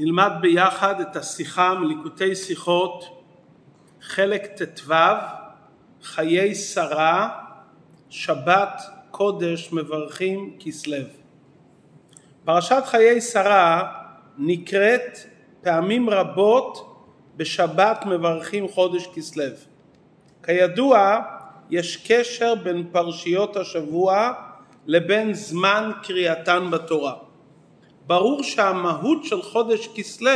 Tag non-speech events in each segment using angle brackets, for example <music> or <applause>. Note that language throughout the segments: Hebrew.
נלמד ביחד את השיחה מליקוטי שיחות, חלק ט"ו, חיי שרה, שבת קודש מברכים כסלו. פרשת חיי שרה נקראת פעמים רבות בשבת מברכים חודש כסלו. כידוע יש קשר בין פרשיות השבוע לבין זמן קריאתן בתורה. ברור שהמהות של חודש כסלו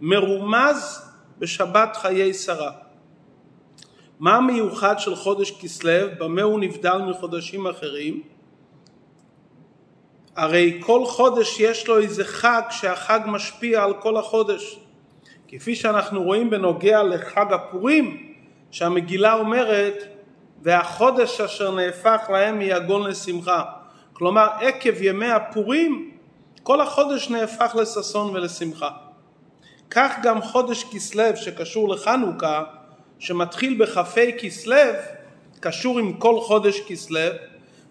מרומז בשבת חיי שרה. מה המיוחד של חודש כסלו? במה הוא נבדל מחודשים אחרים? הרי כל חודש יש לו איזה חג שהחג משפיע על כל החודש. כפי שאנחנו רואים בנוגע לחג הפורים, שהמגילה אומרת והחודש אשר נהפך להם מיגון לשמחה. כלומר עקב ימי הפורים כל החודש נהפך לששון ולשמחה. כך גם חודש כסלו שקשור לחנוכה, שמתחיל בכ"ה כסלו, קשור עם כל חודש כסלו,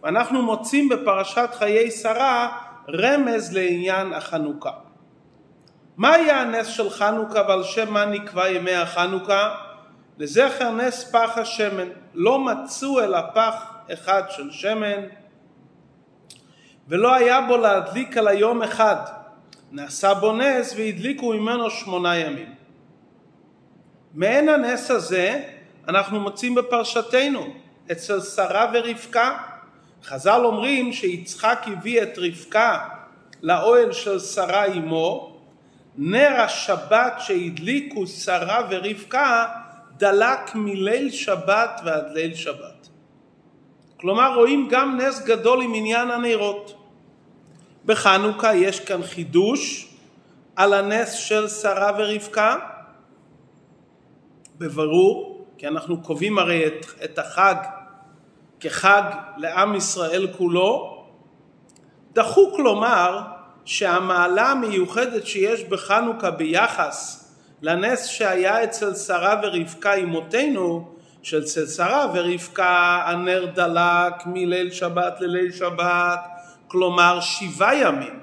ואנחנו מוצאים בפרשת חיי שרה רמז לעניין החנוכה. מה היה הנס של חנוכה ועל שם מה נקבע ימי החנוכה? לזכר נס פח השמן. לא מצאו אלא פח אחד של שמן, ולא היה בו להדליק על היום אחד. נעשה בו נס והדליקו ממנו שמונה ימים. מעין הנס הזה אנחנו מוצאים בפרשתנו אצל שרה ורבקה. חז"ל אומרים שיצחק הביא את רבקה לאוהל של שרה אמו, נר השבת שהדליקו שרה ורבקה דלק מליל שבת ועד ליל שבת. כלומר רואים גם נס גדול עם עניין הנרות. בחנוכה יש כאן חידוש על הנס של שרה ורבקה, בברור, כי אנחנו קובעים הרי את, את החג כחג לעם ישראל כולו, דחוק לומר שהמעלה המיוחדת שיש בחנוכה ביחס לנס שהיה אצל שרה ורבקה אמותינו, שאצל שרה ורבקה הנר דלק מליל שבת לליל שבת, כלומר שבעה ימים.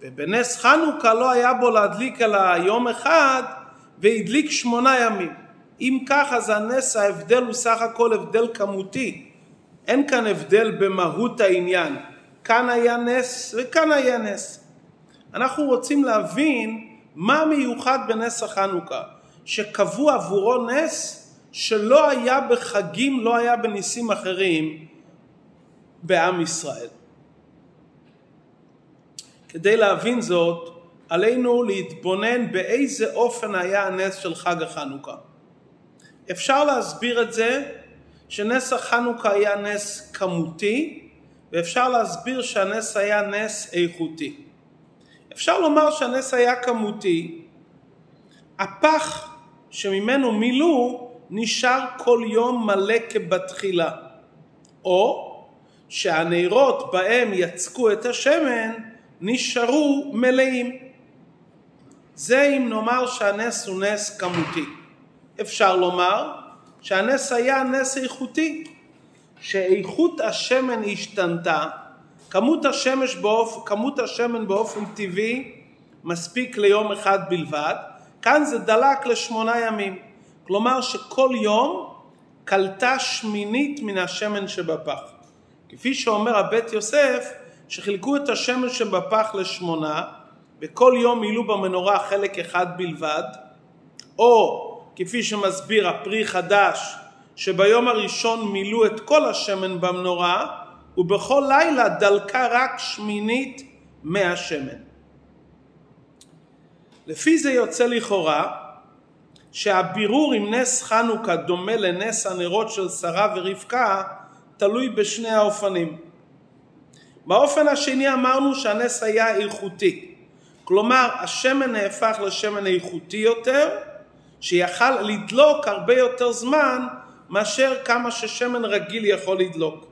ובנס חנוכה לא היה בו להדליק אלא יום אחד והדליק שמונה ימים. אם כך אז הנס ההבדל הוא סך הכל הבדל כמותי. אין כאן הבדל במהות העניין. כאן היה נס וכאן היה נס. אנחנו רוצים להבין מה מיוחד בנס החנוכה, שקבעו עבורו נס שלא היה בחגים, לא היה בניסים אחרים בעם ישראל. כדי להבין זאת, עלינו להתבונן באיזה אופן היה הנס של חג החנוכה. אפשר להסביר את זה שנס החנוכה היה נס כמותי ואפשר להסביר שהנס היה נס איכותי. אפשר לומר שהנס היה כמותי, הפח שממנו מילאו נשאר כל יום מלא כבתחילה, או שהנרות בהם יצקו את השמן נשארו מלאים. זה אם נאמר שהנס הוא נס כמותי. אפשר לומר שהנס היה נס איכותי, שאיכות השמן השתנתה, כמות, השמש באופ... כמות השמן באופן טבעי מספיק ליום אחד בלבד, כאן זה דלק לשמונה ימים. כלומר שכל יום קלטה שמינית מן השמן שבפח. כפי שאומר הבית יוסף, שחילקו את השמן שבפח לשמונה, וכל יום מילאו במנורה חלק אחד בלבד, או כפי שמסביר הפרי חדש, שביום הראשון מילאו את כל השמן במנורה, ובכל לילה דלקה רק שמינית מהשמן. לפי זה יוצא לכאורה שהבירור אם נס חנוכה דומה לנס הנרות של שרה ורבקה תלוי בשני האופנים. באופן השני אמרנו שהנס היה איכותי, כלומר השמן נהפך לשמן איכותי יותר, שיכל לדלוק הרבה יותר זמן מאשר כמה ששמן רגיל יכול לדלוק.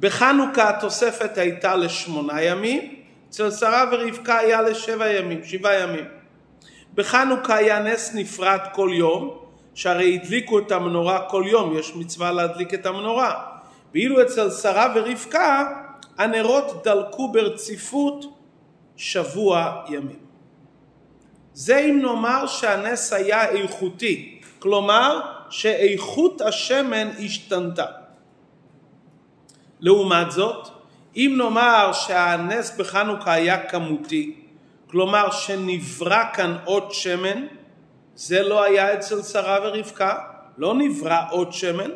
בחנוכה התוספת הייתה לשמונה ימים, אצל שרה ורבקה היה לשבע ימים, שבעה ימים. בחנוכה היה נס נפרד כל יום, שהרי הדליקו את המנורה כל יום, יש מצווה להדליק את המנורה. ואילו אצל שרה ורבקה הנרות דלקו ברציפות שבוע ימים. זה אם נאמר שהנס היה איכותי, כלומר שאיכות השמן השתנתה. לעומת זאת, אם נאמר שהנס בחנוכה היה כמותי, כלומר שנברא כאן עוד שמן, זה לא היה אצל שרה ורבקה, לא נברא עוד שמן.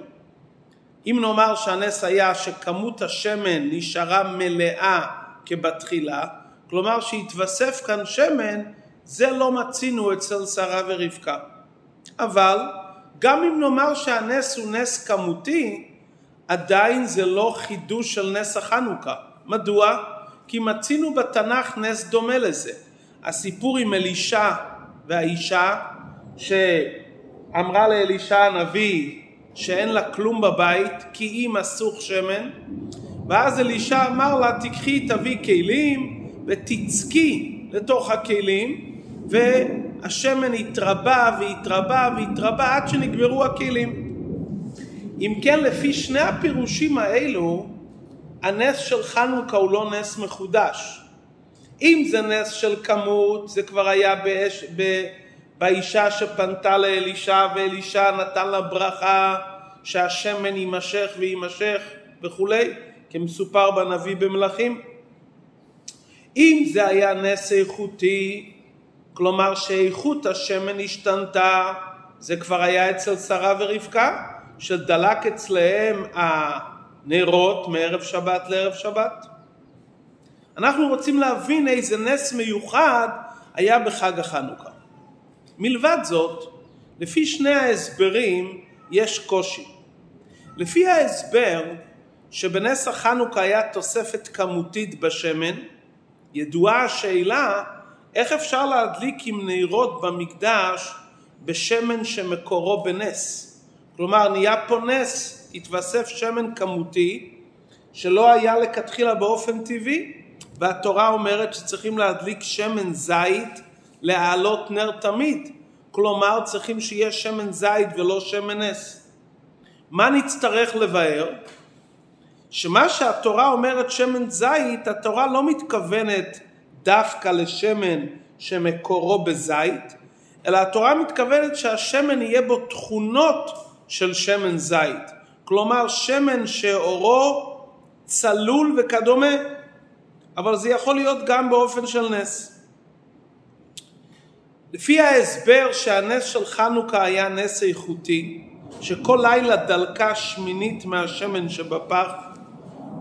אם נאמר שהנס היה שכמות השמן נשארה מלאה כבתחילה, כלומר שהתווסף כאן שמן, זה לא מצינו אצל שרה ורבקה. אבל גם אם נאמר שהנס הוא נס כמותי, עדיין זה לא חידוש של נס החנוכה. מדוע? כי מצינו בתנ"ך נס דומה לזה. הסיפור עם אלישע והאישה שאמרה לאלישע הנביא שאין לה כלום בבית כי היא מסוך שמן ואז אלישע אמר לה תקחי תביא כלים ותצקי לתוך הכלים והשמן התרבה והתרבה והתרבה עד שנגמרו הכלים אם כן לפי שני הפירושים האלו הנס של חנוכה הוא לא נס מחודש אם זה נס של כמות, זה כבר היה באש, ב, באישה שפנתה לאלישע ואלישע נתן לה ברכה שהשמן יימשך ויימשך וכולי, כמסופר בנביא במלכים. אם זה היה נס איכותי, כלומר שאיכות השמן השתנתה, זה כבר היה אצל שרה ורבקה, שדלק אצלהם הנרות מערב שבת לערב שבת. אנחנו רוצים להבין איזה נס מיוחד היה בחג החנוכה. מלבד זאת, לפי שני ההסברים יש קושי. לפי ההסבר שבנס החנוכה היה תוספת כמותית בשמן, ידועה השאלה איך אפשר להדליק עם נרות במקדש בשמן שמקורו בנס. כלומר נהיה פה נס, התווסף שמן כמותי שלא היה לכתחילה באופן טבעי והתורה אומרת שצריכים להדליק שמן זית להעלות נר תמיד, כלומר צריכים שיהיה שמן זית ולא שמן נס. מה נצטרך לבאר? שמה שהתורה אומרת שמן זית, התורה לא מתכוונת דווקא לשמן שמקורו בזית, אלא התורה מתכוונת שהשמן יהיה בו תכונות של שמן זית. כלומר שמן שאורו צלול וכדומה. אבל זה יכול להיות גם באופן של נס. לפי ההסבר שהנס של חנוכה היה נס איכותי, שכל לילה דלקה שמינית מהשמן שבפח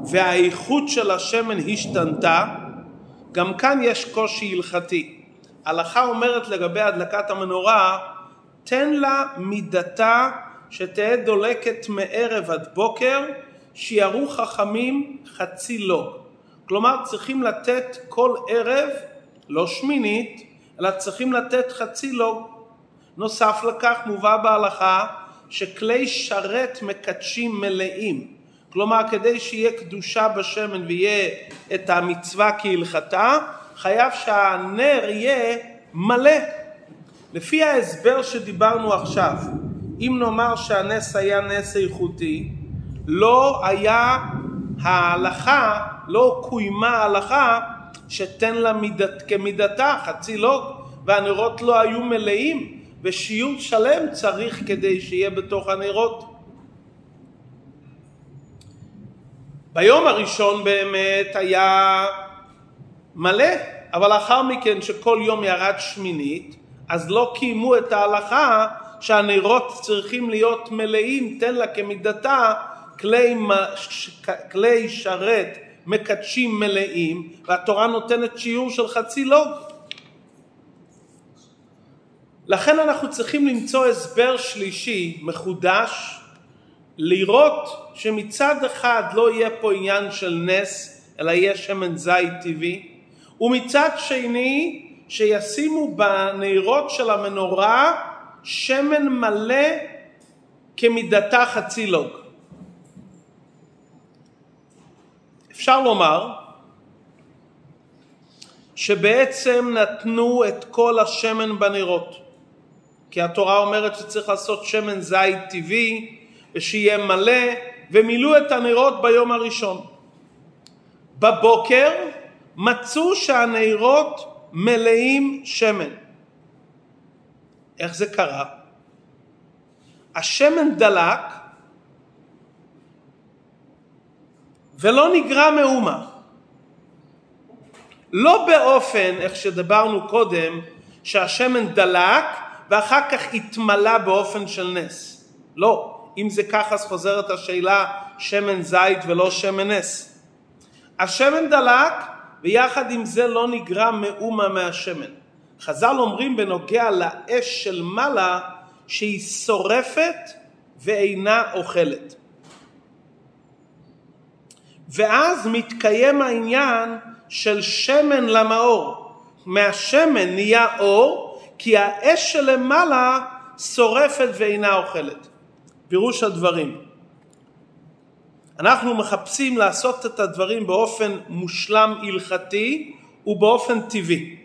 והאיכות של השמן השתנתה, גם כאן יש קושי הלכתי. הלכה אומרת לגבי הדלקת המנורה, תן לה מידתה שתהא דולקת מערב עד בוקר, שירו חכמים חצי לוג. כלומר צריכים לתת כל ערב, לא שמינית, אלא צריכים לתת חצי לוג. נוסף לכך מובא בהלכה שכלי שרת מקדשים מלאים. כלומר כדי שיהיה קדושה בשמן ויהיה את המצווה כהלכתה, חייב שהנר יהיה מלא. לפי ההסבר שדיברנו עכשיו, אם נאמר שהנס היה נס איכותי, לא היה ההלכה לא קוימה ההלכה שתן לה מידת, כמידתה, חצי לוג, והנרות לא היו מלאים, ושיעור שלם צריך כדי שיהיה בתוך הנרות. ביום הראשון באמת היה מלא, אבל לאחר מכן שכל יום ירד שמינית, אז לא קיימו את ההלכה שהנרות צריכים להיות מלאים, תן לה כמידתה, כלי, כלי שרת מקדשים מלאים, והתורה נותנת שיעור של חצי לוג. לכן אנחנו צריכים למצוא הסבר שלישי, מחודש, לראות שמצד אחד לא יהיה פה עניין של נס, אלא יהיה שמן זית טבעי, ומצד שני שישימו בנרות של המנורה שמן מלא כמידתה חצי לוג. אפשר לומר שבעצם נתנו את כל השמן בנרות. כי התורה אומרת שצריך לעשות שמן זית טבעי ושיהיה מלא ומילאו את הנרות ביום הראשון. בבוקר מצאו שהנרות מלאים שמן. איך זה קרה? השמן דלק ולא נגרע מאומה. לא באופן, איך שדיברנו קודם, שהשמן דלק ואחר כך התמלא באופן של נס. לא. אם זה ככה אז חוזרת השאלה שמן זית ולא שמן נס. השמן דלק ויחד עם זה לא נגרע מאומה מהשמן. חז"ל אומרים בנוגע לאש של מעלה שהיא שורפת ואינה אוכלת. ואז מתקיים העניין של שמן למאור. מהשמן נהיה אור, כי האש שלמעלה שורפת ואינה אוכלת. פירוש הדברים. אנחנו מחפשים לעשות את הדברים באופן מושלם הלכתי ובאופן טבעי.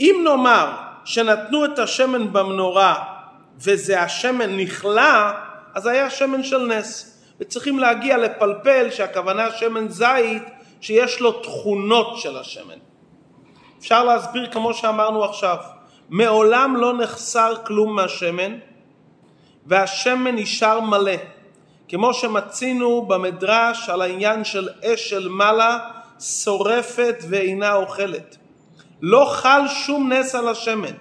אם נאמר שנתנו את השמן במנורה וזה השמן נכלה, אז היה שמן של נס. וצריכים להגיע לפלפל שהכוונה שמן זית שיש לו תכונות של השמן. אפשר להסביר כמו שאמרנו עכשיו. מעולם לא נחסר כלום מהשמן והשמן נשאר מלא. כמו שמצינו במדרש על העניין של אש של מעלה שורפת ואינה אוכלת. לא חל שום נס על השמן.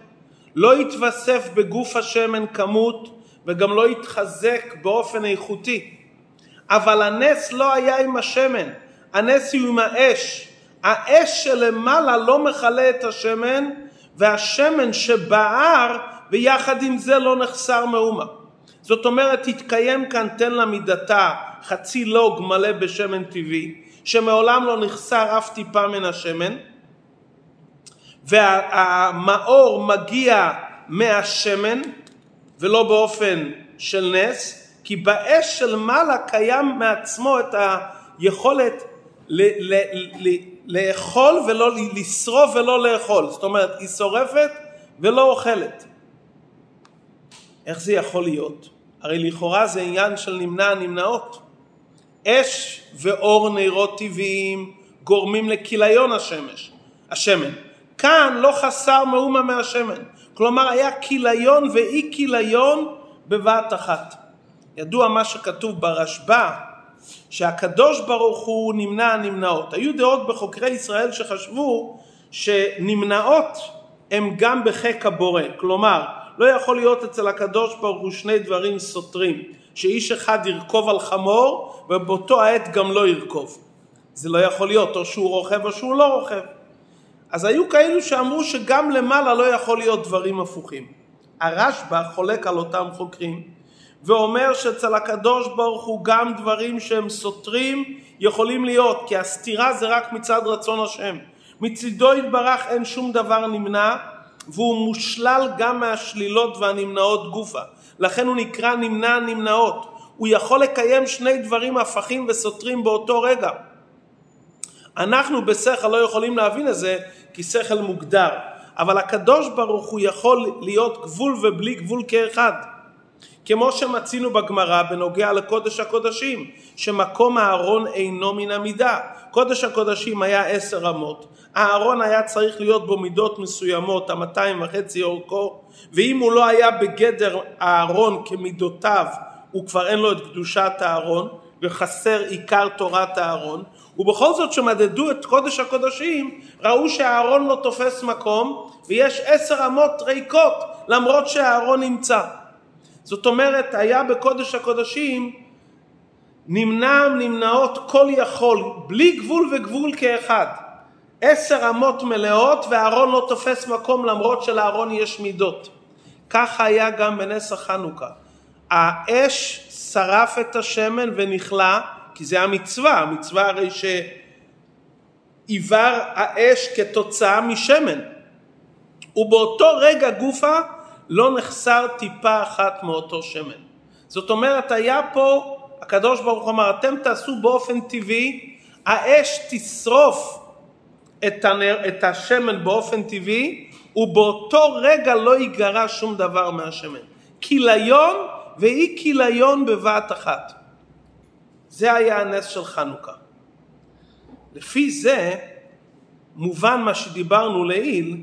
לא התווסף בגוף השמן כמות וגם לא התחזק באופן איכותי. אבל הנס לא היה עם השמן, הנס הוא עם האש. האש שלמעלה לא מכלה את השמן והשמן שבער ויחד עם זה לא נחסר מאומה. זאת אומרת תתקיים כאן תן לה מידתה חצי לוג מלא בשמן טבעי שמעולם לא נחסר אף טיפה מן השמן והמאור מגיע מהשמן ולא באופן של נס כי באש של מעלה קיים מעצמו את היכולת ל- ל- ל- לאכול ולא לשרוף ולא לאכול זאת אומרת היא שורפת ולא אוכלת איך זה יכול להיות? הרי לכאורה זה עניין של נמנע נמנעות. אש ואור נרות טבעיים גורמים לכיליון השמש, השמן. כאן לא חסר מאומה מהשמן. כלומר היה כיליון ואי כיליון בבת אחת. ידוע מה שכתוב ברשב"א, שהקדוש ברוך הוא נמנע הנמנעות. היו דעות בחוקרי ישראל שחשבו שנמנעות הם גם בחיק הבורא. כלומר, לא יכול להיות אצל הקדוש ברוך הוא שני דברים סותרים, שאיש אחד ירכוב על חמור ובאותו העת גם לא ירכוב. זה לא יכול להיות, או שהוא רוכב או שהוא לא רוכב. אז היו כאלו שאמרו שגם למעלה לא יכול להיות דברים הפוכים. הרשב"א חולק על אותם חוקרים ואומר שאצל הקדוש ברוך הוא גם דברים שהם סותרים יכולים להיות כי הסתירה זה רק מצד רצון השם. מצידו יתברך אין שום דבר נמנע והוא מושלל גם מהשלילות והנמנעות גופה. לכן הוא נקרא נמנע נמנעות. הוא יכול לקיים שני דברים הפכים וסותרים באותו רגע. אנחנו בשכל לא יכולים להבין את זה כי שכל מוגדר. אבל הקדוש ברוך הוא יכול להיות גבול ובלי גבול כאחד. כמו שמצינו בגמרא בנוגע לקודש הקודשים, שמקום הארון אינו מן המידה. קודש הקודשים היה עשר אמות, הארון היה צריך להיות בו מידות מסוימות, המאתיים וחצי אורכו, ואם הוא לא היה בגדר הארון כמידותיו, הוא כבר אין לו את קדושת הארון, וחסר עיקר תורת הארון, ובכל זאת שמדדו את קודש הקודשים, ראו שהארון לא תופס מקום, ויש עשר אמות ריקות, למרות שהארון נמצא. זאת אומרת, היה בקודש הקודשים נמנע נמנעות כל יכול, בלי גבול וגבול כאחד. עשר אמות מלאות והארון לא תופס מקום למרות שלארון יש מידות. ככה היה גם בנס החנוכה. האש שרף את השמן ונכלה, כי זה המצווה, המצווה הרי שעיוור האש כתוצאה משמן. ובאותו רגע גופה לא נחסר טיפה אחת מאותו שמן. זאת אומרת, היה פה, הקדוש ברוך אמר, אתם תעשו באופן טבעי, האש תשרוף את, הנר, את השמן באופן טבעי, ובאותו רגע לא ייגרע שום דבר מהשמן. כיליון ואי כיליון בבת אחת. זה היה הנס של חנוכה. לפי זה מובן מה שדיברנו לעיל,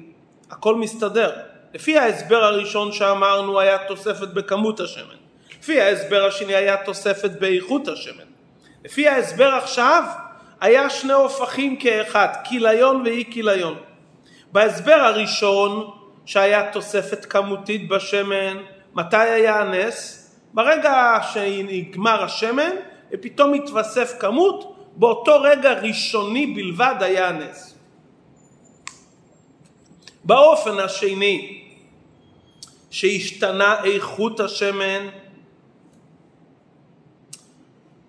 הכל מסתדר. לפי ההסבר הראשון שאמרנו היה תוספת בכמות השמן. לפי ההסבר השני היה תוספת באיכות השמן. לפי ההסבר עכשיו היה שני הופכים כאחד, כיליון ואי כיליון. בהסבר הראשון שהיה תוספת כמותית בשמן, מתי היה הנס? ברגע שנגמר השמן ופתאום התווסף כמות, באותו רגע ראשוני בלבד היה הנס. באופן השני שהשתנה איכות השמן,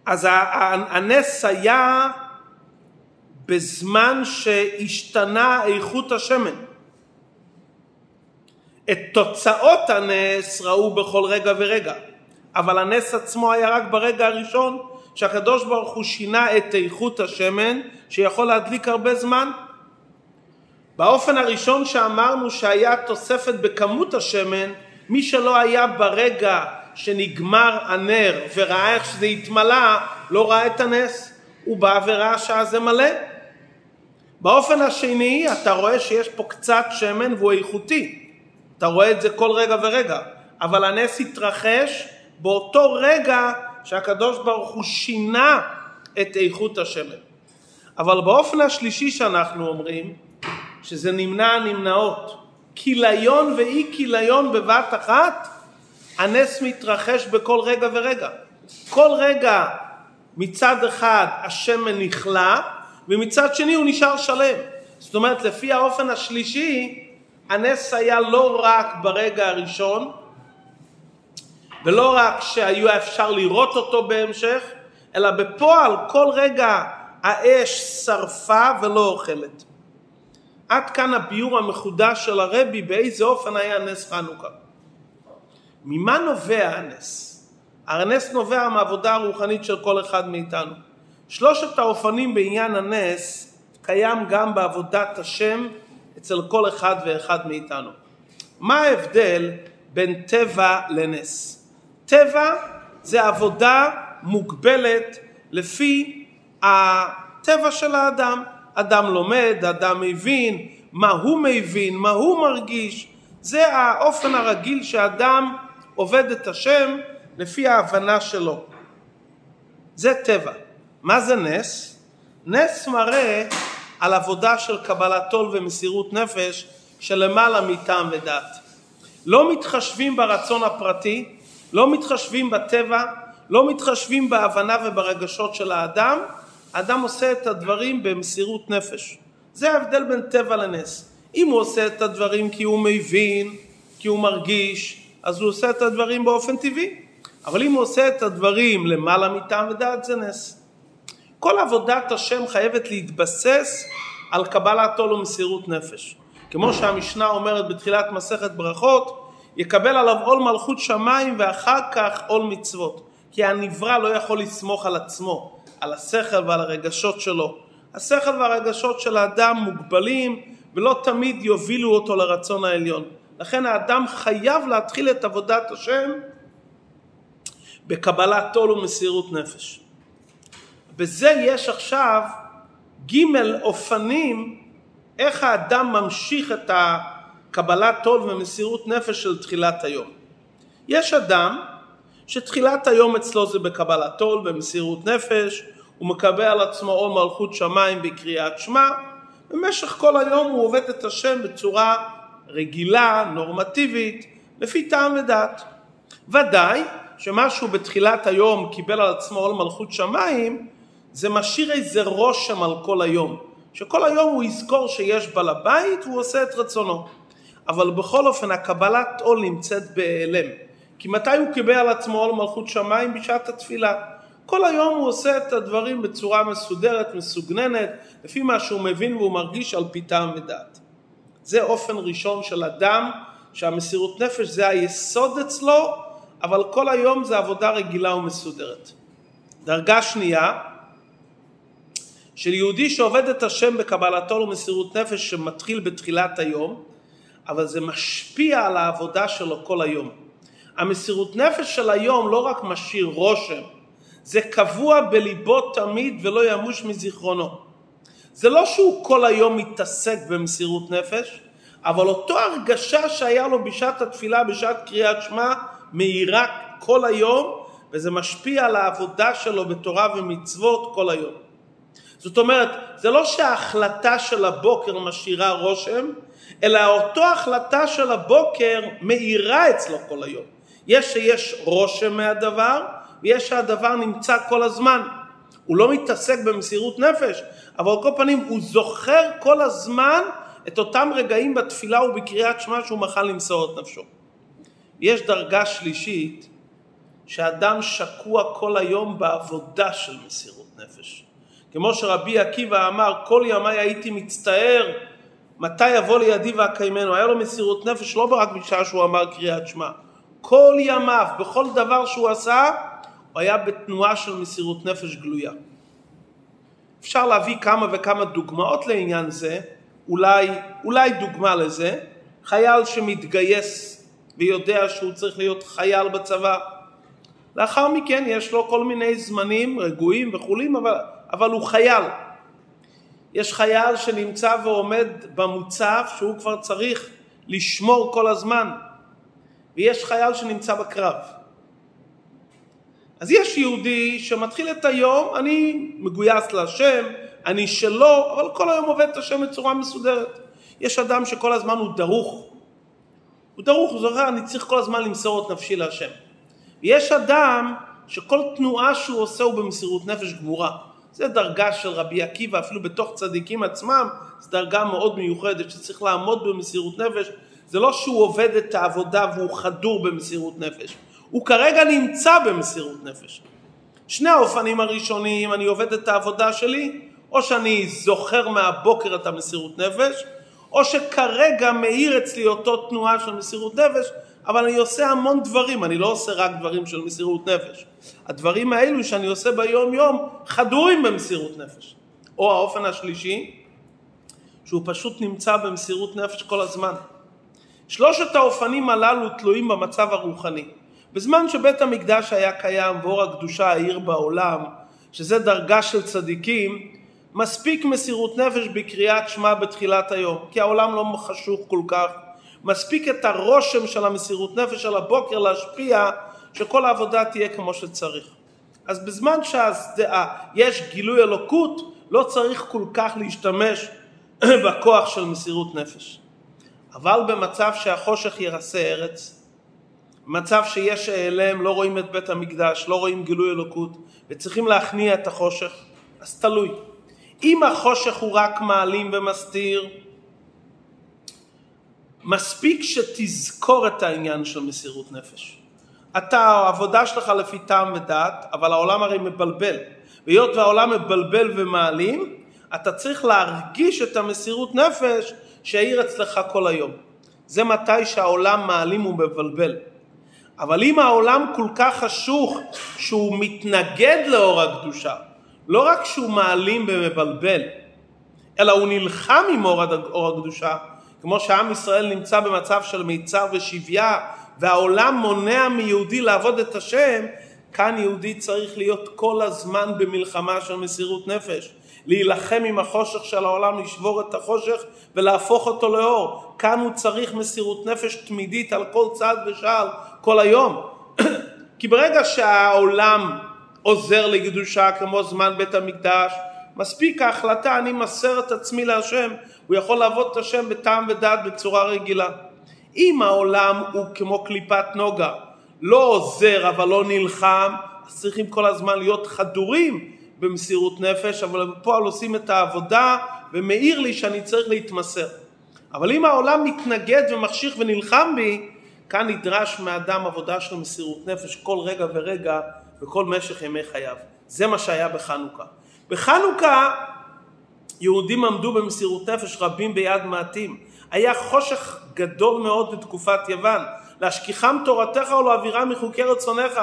אז הנס היה בזמן שהשתנה איכות השמן. את תוצאות הנס ראו בכל רגע ורגע, אבל הנס עצמו היה רק ברגע הראשון שהקדוש ברוך הוא שינה את איכות השמן שיכול להדליק הרבה זמן. באופן הראשון שאמרנו שהיה תוספת בכמות השמן, מי שלא היה ברגע שנגמר הנר וראה איך שזה התמלא, לא ראה את הנס. הוא בא וראה שזה מלא. באופן השני, אתה רואה שיש פה קצת שמן והוא איכותי. אתה רואה את זה כל רגע ורגע. אבל הנס התרחש באותו רגע שהקדוש ברוך הוא שינה את איכות השמן. אבל באופן השלישי שאנחנו אומרים, שזה נמנע נמנעות, כיליון ואי כיליון בבת אחת, הנס מתרחש בכל רגע ורגע. כל רגע מצד אחד השמן נכלא, ומצד שני הוא נשאר שלם. זאת אומרת, לפי האופן השלישי, הנס היה לא רק ברגע הראשון, ולא רק שהיה אפשר לראות אותו בהמשך, אלא בפועל כל רגע האש שרפה ולא אוכלת. עד כאן הביור המחודש של הרבי באיזה אופן היה נס חנוכה. ממה נובע הנס? הנס נובע מהעבודה הרוחנית של כל אחד מאיתנו. שלושת האופנים בעניין הנס קיים גם בעבודת השם אצל כל אחד ואחד מאיתנו. מה ההבדל בין טבע לנס? טבע זה עבודה מוגבלת לפי הטבע של האדם. אדם לומד, אדם מבין, מה הוא מבין, מה הוא מרגיש. זה האופן הרגיל שאדם עובד את השם לפי ההבנה שלו. זה טבע. מה זה נס? נס מראה על עבודה של קבלת עול ומסירות נפש שלמעלה מטעם ודעת. לא מתחשבים ברצון הפרטי, לא מתחשבים בטבע, לא מתחשבים בהבנה וברגשות של האדם, האדם עושה את הדברים במסירות נפש. זה ההבדל בין טבע לנס. אם הוא עושה את הדברים כי הוא מבין, כי הוא מרגיש, אז הוא עושה את הדברים באופן טבעי. אבל אם הוא עושה את הדברים למעלה מטעם ודעת זה נס. כל עבודת השם חייבת להתבסס על קבלת עול ומסירות נפש. כמו שהמשנה אומרת בתחילת מסכת ברכות, יקבל עליו עול מלכות שמיים ואחר כך עול מצוות. כי הנברא לא יכול לסמוך על עצמו, על השכל ועל הרגשות שלו. השכל והרגשות של האדם מוגבלים ולא תמיד יובילו אותו לרצון העליון. לכן האדם חייב להתחיל את עבודת השם בקבלת עול ומסירות נפש. בזה יש עכשיו ג' אופנים איך האדם ממשיך את הקבלת עול ומסירות נפש של תחילת היום. יש אדם שתחילת היום אצלו זה בקבלת עול ומסירות נפש, הוא מקבל על עצמו עול מלכות שמיים בקריאת שמע, במשך כל היום הוא עובד את השם בצורה רגילה, נורמטיבית, לפי טעם ודעת. ודאי שמשהו בתחילת היום קיבל על עצמו עול מלכות שמיים, זה משאיר איזה רושם על כל היום. שכל היום הוא יזכור שיש בעל הבית והוא עושה את רצונו. אבל בכל אופן הקבלת עול נמצאת בהיעלם. כי מתי הוא קיבל על עצמו עול מלכות שמיים? בשעת התפילה. כל היום הוא עושה את הדברים בצורה מסודרת, מסוגננת, לפי מה שהוא מבין והוא מרגיש על פי טעם ודעת. זה אופן ראשון של אדם שהמסירות נפש זה היסוד אצלו, אבל כל היום זה עבודה רגילה ומסודרת. דרגה שנייה, של יהודי שעובד את השם בקבלתו ומסירות נפש שמתחיל בתחילת היום, אבל זה משפיע על העבודה שלו כל היום. המסירות נפש של היום לא רק משאיר רושם, זה קבוע בליבו תמיד ולא ימוש מזיכרונו. זה לא שהוא כל היום מתעסק במסירות נפש, אבל אותו הרגשה שהיה לו בשעת התפילה, בשעת קריאת שמע, מאירה כל היום, וזה משפיע על העבודה שלו בתורה ומצוות כל היום. זאת אומרת, זה לא שההחלטה של הבוקר משאירה רושם, אלא אותו החלטה של הבוקר מאירה אצלו כל היום. יש שיש רושם מהדבר, ויש שהדבר נמצא כל הזמן. הוא לא מתעסק במסירות נפש, אבל על כל פנים הוא זוכר כל הזמן את אותם רגעים בתפילה ובקריאת שמע שהוא מוכן למסור את נפשו. יש דרגה שלישית שאדם שקוע כל היום בעבודה של מסירות נפש. כמו שרבי עקיבא אמר, כל ימיי הייתי מצטער מתי יבוא לידי ואקיימנו. היה לו מסירות נפש לא רק בשעה שהוא אמר קריאת שמע. כל ימיו, בכל דבר שהוא עשה, הוא היה בתנועה של מסירות נפש גלויה. אפשר להביא כמה וכמה דוגמאות לעניין זה, אולי, אולי דוגמה לזה, חייל שמתגייס ויודע שהוא צריך להיות חייל בצבא. לאחר מכן יש לו כל מיני זמנים רגועים וכולים, אבל, אבל הוא חייל. יש חייל שנמצא ועומד במוצב שהוא כבר צריך לשמור כל הזמן, ויש חייל שנמצא בקרב. אז יש יהודי שמתחיל את היום, אני מגויס להשם, אני שלו, אבל כל היום עובד את השם בצורה מסודרת. יש אדם שכל הזמן הוא דרוך. הוא דרוך, הוא זוכר, אני צריך כל הזמן למסור את נפשי להשם. יש אדם שכל תנועה שהוא עושה הוא במסירות נפש גמורה. זה דרגה של רבי עקיבא, אפילו בתוך צדיקים עצמם, זו דרגה מאוד מיוחדת שצריך לעמוד במסירות נפש. זה לא שהוא עובד את העבודה והוא חדור במסירות נפש. הוא כרגע נמצא במסירות נפש. שני האופנים הראשונים, אני עובד את העבודה שלי, או שאני זוכר מהבוקר את המסירות נפש, או שכרגע מאיר אצלי אותו תנועה של מסירות נפש, אבל אני עושה המון דברים, אני לא עושה רק דברים של מסירות נפש. הדברים האלו שאני עושה ביום יום חדורים במסירות נפש. או האופן השלישי, שהוא פשוט נמצא במסירות נפש כל הזמן. שלושת האופנים הללו תלויים במצב הרוחני. בזמן שבית המקדש היה קיים ואור הקדושה העיר בעולם, שזה דרגה של צדיקים, מספיק מסירות נפש בקריאת שמע בתחילת היום, כי העולם לא חשוך כל כך. מספיק את הרושם של המסירות נפש על הבוקר להשפיע שכל העבודה תהיה כמו שצריך. אז בזמן שיש גילוי אלוקות, לא צריך כל כך להשתמש <clears throat> בכוח של מסירות נפש. אבל במצב שהחושך ירסה ארץ, מצב שיש העלם, לא רואים את בית המקדש, לא רואים גילוי אלוקות, וצריכים להכניע את החושך, אז תלוי. אם החושך הוא רק מעלים ומסתיר, מספיק שתזכור את העניין של מסירות נפש. אתה, העבודה שלך לפי טעם ודעת, אבל העולם הרי מבלבל. והיות והעולם מבלבל ומעלים, אתה צריך להרגיש את המסירות נפש שהעיר אצלך כל היום. זה מתי שהעולם מעלים ומבלבל. אבל אם העולם כל כך חשוך שהוא מתנגד לאור הקדושה, לא רק שהוא מעלים ומבלבל, אלא הוא נלחם עם אור הקדושה, כמו שעם ישראל נמצא במצב של מיצר ושביה, והעולם מונע מיהודי לעבוד את השם, כאן יהודי צריך להיות כל הזמן במלחמה של מסירות נפש. להילחם עם החושך של העולם, לשבור את החושך ולהפוך אותו לאור. כאן הוא צריך מסירות נפש תמידית על כל צעד ושעל כל היום. <clears throat> כי ברגע שהעולם עוזר לקדושה כמו זמן בית המקדש, מספיק ההחלטה אני מסר את עצמי להשם, הוא יכול לעבוד את השם בטעם ודעת בצורה רגילה. אם העולם הוא כמו קליפת נוגה, לא עוזר אבל לא נלחם, אז צריכים כל הזמן להיות חדורים במסירות נפש, אבל בפועל עושים את העבודה ומעיר לי שאני צריך להתמסר. אבל אם העולם מתנגד ומחשיך ונלחם בי, כאן נדרש מאדם עבודה של מסירות נפש כל רגע ורגע בכל משך ימי חייו. זה מה שהיה בחנוכה. בחנוכה יהודים עמדו במסירות נפש רבים ביד מעטים. היה חושך גדול מאוד בתקופת יוון. להשכיחם תורתך ולהעבירם מחוקי רצונך.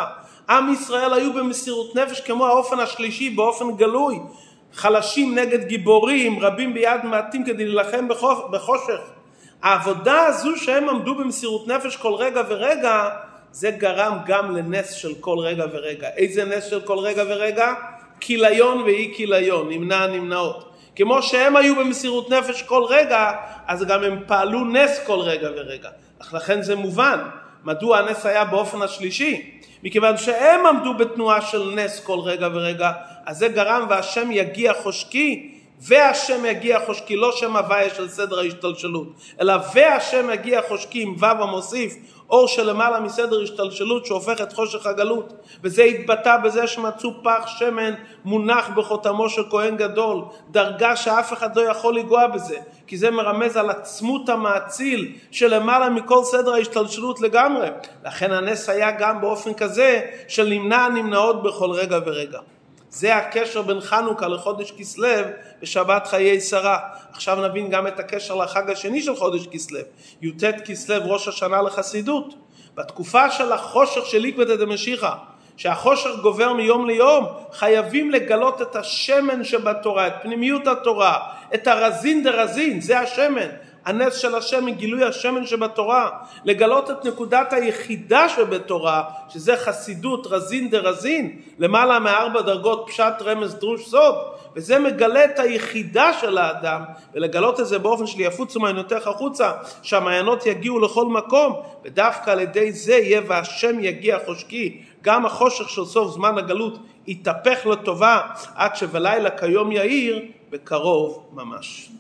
עם ישראל היו במסירות נפש כמו האופן השלישי באופן גלוי. חלשים נגד גיבורים, רבים ביד מעטים כדי להילחם בחושך. העבודה הזו שהם עמדו במסירות נפש כל רגע ורגע, זה גרם גם לנס של כל רגע ורגע. איזה נס של כל רגע ורגע? כיליון ואי כיליון, נמנע נמנעות. כמו שהם היו במסירות נפש כל רגע, אז גם הם פעלו נס כל רגע ורגע. אך לכן זה מובן, מדוע הנס היה באופן השלישי. מכיוון שהם עמדו בתנועה של נס כל רגע ורגע, אז זה גרם והשם יגיע חושקי, והשם יגיע חושקי, לא שם הוויה של סדר ההשתלשלות, אלא והשם יגיע חושקי עם ו' המוסיף, אור שלמעלה מסדר השתלשלות שהופך את חושך הגלות. וזה התבטא בזה שמצאו פח שמן מונח בחותמו של כהן גדול דרגה שאף אחד לא יכול לגוע בזה כי זה מרמז על עצמות המאציל שלמעלה מכל סדר ההשתלשלות לגמרי. לכן הנס היה גם באופן כזה של נמנע הנמנעות בכל רגע ורגע זה הקשר בין חנוכה לחודש כסלו ושבת חיי שרה. עכשיו נבין גם את הקשר לחג השני של חודש כסלו, י"ט כסלו ראש השנה לחסידות. בתקופה של החושך של עקבתא דמשיחא, שהחושך גובר מיום ליום, חייבים לגלות את השמן שבתורה, את פנימיות התורה, את הרזין דרזין, זה השמן. הנס של השם מגילוי השמן שבתורה, לגלות את נקודת היחידה שבתורה, שזה חסידות רזין דרזין, למעלה מארבע דרגות פשט רמז דרוש סוד, וזה מגלה את היחידה של האדם, ולגלות את זה באופן של יפוצו מעיינותיך החוצה, שהמעיינות יגיעו לכל מקום, ודווקא על ידי זה יהיה והשם יגיע חושקי, גם החושך של סוף זמן הגלות יתהפך לטובה, עד שבלילה כיום יאיר, בקרוב ממש.